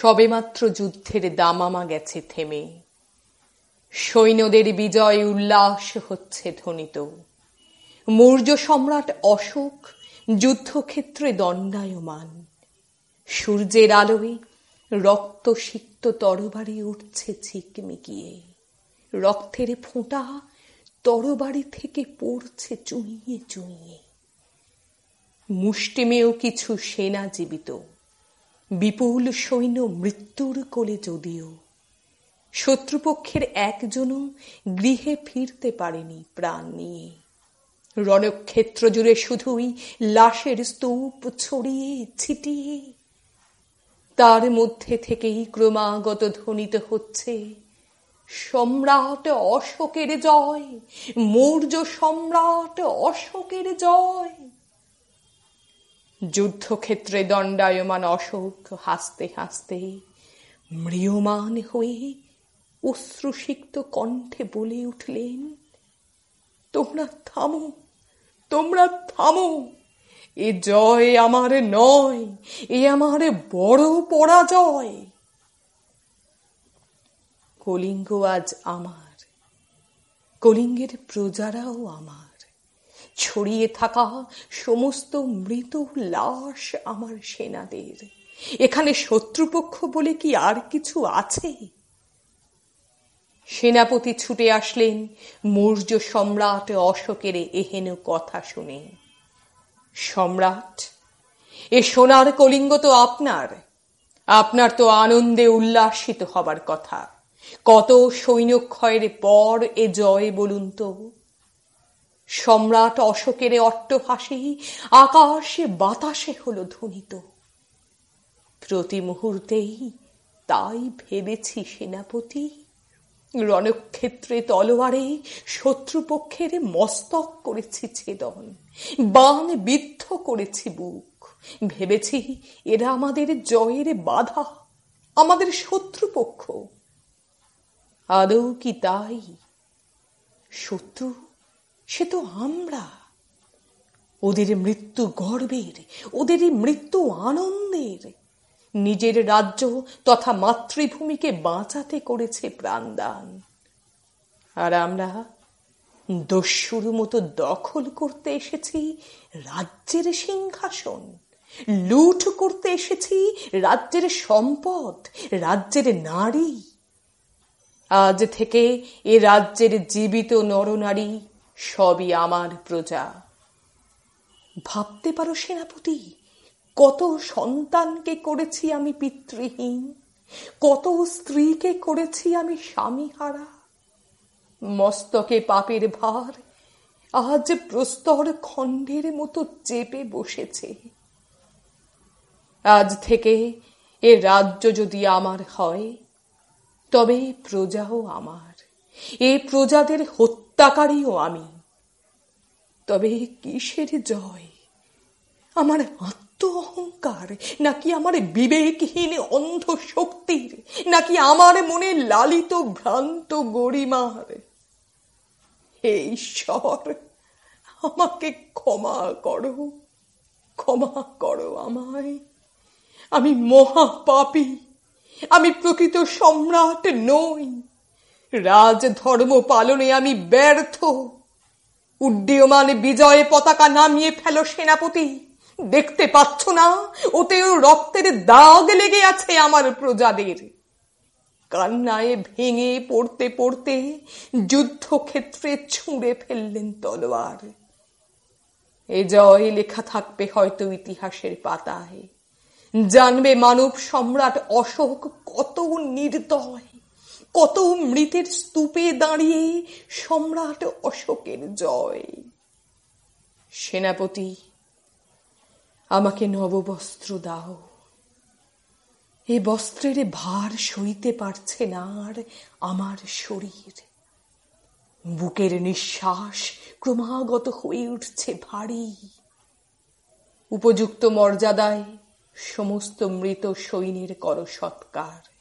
সবেমাত্র যুদ্ধের দামামা গেছে থেমে। সৈন্যদের বিজয় উল্লাস হচ্ছে ধ্বনিত। মৌর্য সম্রাট অশোক যুদ্ধক্ষেত্রে দণ্ডায়মান। সূর্যের আলোয় রক্ত সিক্ত তরবারি উঠছে ঝিকমিকিয়ে। রক্তের ফোঁটা তরবারি থেকে পড়ছে চুইয়ে চুইয়ে। মুষ্টিমেয় কিছু সেনা জীবিত। বিপুল সৈন্য মৃত্যুর কোলে যদিও, শত্রুপক্ষের একজনও গৃহে ফিরতে পারেনি প্রাণ নিয়ে। রণক্ষেত্র জুড়ে শুধুই লাশের স্তূপ ছড়িয়ে ছিটিয়ে, তার মধ্যে থেকেই ক্রমাগত ধ্বনিত হচ্ছে, সম্রাট অশোকের জয়, মৌর্য সম্রাট অশোকের জয়। যুদ্ধক্ষেত্রে দণ্ডায়মান অশোক হাসতে হাসতে ম্রিয়মান হয়ে অশ্রুসিক্ত কণ্ঠে বলে উঠলেন, তোমরা থামো তোমরা থামো। এ জয় আমার নয়, এ আমার বড় পরাজয়। কলিঙ্গ আজ আমার, কলিঙ্গের প্রজারাও আমার। ছড়িয়ে থাকা সমস্ত মৃত লাশ আমার সেনাদের। এখানে শত্রুপক্ষ বলে কি আর কিছু আছে? সেনাপতি ছুটে আসলেন, মৌর্য সম্রাট অশোকের এহেন কথা শুনে। সম্রাট, এ সোনার কলিঙ্গ তো আপনার। আপনার তো আনন্দে উল্লাসিত হবার কথা। কত সৈন্যক্ষয়ের পর এ জয় বলুন তো। সম্রাট অশোকের অট্টহাসি আকাশে বাতাসে হল ধ্বনিত। প্রতি মুহূর্তেই তাই ভেবেছি সেনাপতি, রণক্ষেত্রে তলোয়ারে শত্রুপক্ষের মস্তক করেছি ছেদন বান বিদ্ধ করেছি বুক। ভেবেছি এরা আমাদের জয়ের বাধা, আমাদের শত্রুপক্ষ। আদৌ কি তাই? শত্রু সে তো আমরা। ওদের মৃত্যু গর্বের, ওদের মৃত্যু আনন্দের। নিজের রাজ্য তথা মাতৃভূমিকে বাঁচাতে করেছে প্রাণদান। আর আমরা দস্যুর মতো দখল করতে এসেছি রাজ্যের সিংহাসন লুঠ করতে এসেছি রাজ্যের সম্পদ, রাজ্যের নারী। আজ থেকে এ রাজ্যের জীবিত নরনারী সবই আমার প্রজা। ভাবতে পারো সেনাপতি, কত সন্তানকে করেছি আমি পিতৃহীন, কত স্ত্রীকে করেছি আমি স্বামী হারা মস্তকে পাপের ভার আজ প্রস্তর খণ্ডের মতো চেপে বসেছে। আজ থেকে এ রাজ্য যদি আমার হয়, তবে প্রজাও আমার। এ প্রজাদের হত্যাকারীও আমি। তবে কিসের জয়? আমার আত্ম অহংকার নাকি আমার বিবেকহীন অন্ধ শক্তির নাকি আমার মনে লালিত ভ্রান্ত গরিমার? হে ঈশ্বর, আমাকে ক্ষমা করো ক্ষমা করো আমায়। আমি মহাপাপী, আমি প্রকৃত সম্রাট নই। রাজ ধর্ম পালনে আমি ব্যর্থ। উড্ডীয়মান বিজয়ে পতাকা নামিয়ে ফেলো সেনাপতি। দেখতে পাচ্ছ না, ওতেও রক্তের দাগ লেগে আছে আমার প্রজাদের। কান্নায় ভেঙে পড়তে পড়তে যুদ্ধক্ষেত্রে ছুঁড়ে ফেললেন তলোয়ার। এ জয় লেখা থাকবে হয়তো ইতিহাসের পাতায়। জানবে মানব সম্রাট অশোক কত নির্দয়। কত মৃতের স্তূপে দাঁড়িয়ে সম্রাট অশোকের জয়। সেনাপতি, আমাকে নববস্ত্র দাও। এ বস্ত্রের ভার সইতে পারছে না আর আমার শরীর। বুকের নিঃশ্বাস ক্রমাগত হয়ে উঠছে ভারী। উপযুক্ত মর্যাদায় সমস্ত মৃত সৈন্যের কর সৎকার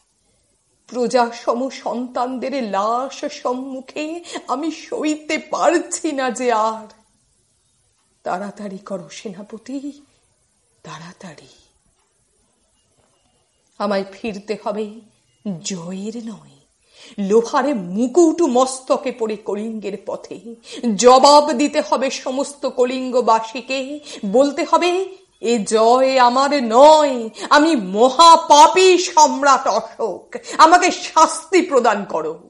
প্রজা সম সন্তানদের লাশ সম্মুখে আমি সইতে পারছি না যে আর। তাড়াতাড়ি করো, সেনাপতি, তাড়াতাড়ি। আমায় ফিরতে হবে জয়ের নয়, লোহারে মুকুট মস্তকে পড়ে কলিঙ্গের পথে। জবাব দিতে হবে সমস্ত কলিঙ্গবাসীকে, বলতে হবে এ জয় আমার নয়, আমি মহাপাপী সম্রাট অশোক। আমাকে শাস্তি প্রদান করো।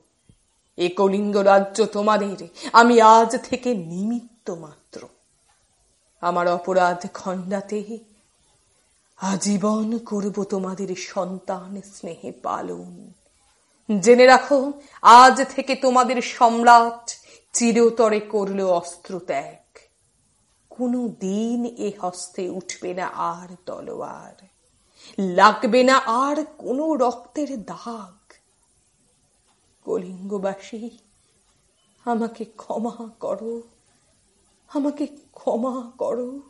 এ কলিঙ্গ রাজ্য তোমাদের, আমি আজ থেকে নিমিত্ত মাত্র। আমার অপরাধ খণ্ডাতে আজীবন করব তোমাদের সন্তান স্নেহে পালন। জেনে রাখো, আজ থেকে তোমাদের সম্রাট চিরতরে করল অস্ত্র ত্যাগ কোনো দিন এ হস্তে উঠবে না আর তলোয়ার। লাগবে না আর কোনো রক্তের দাগ। কলিঙ্গবাসী, আমাকে ক্ষমা করো। আমাকে ক্ষমা করো।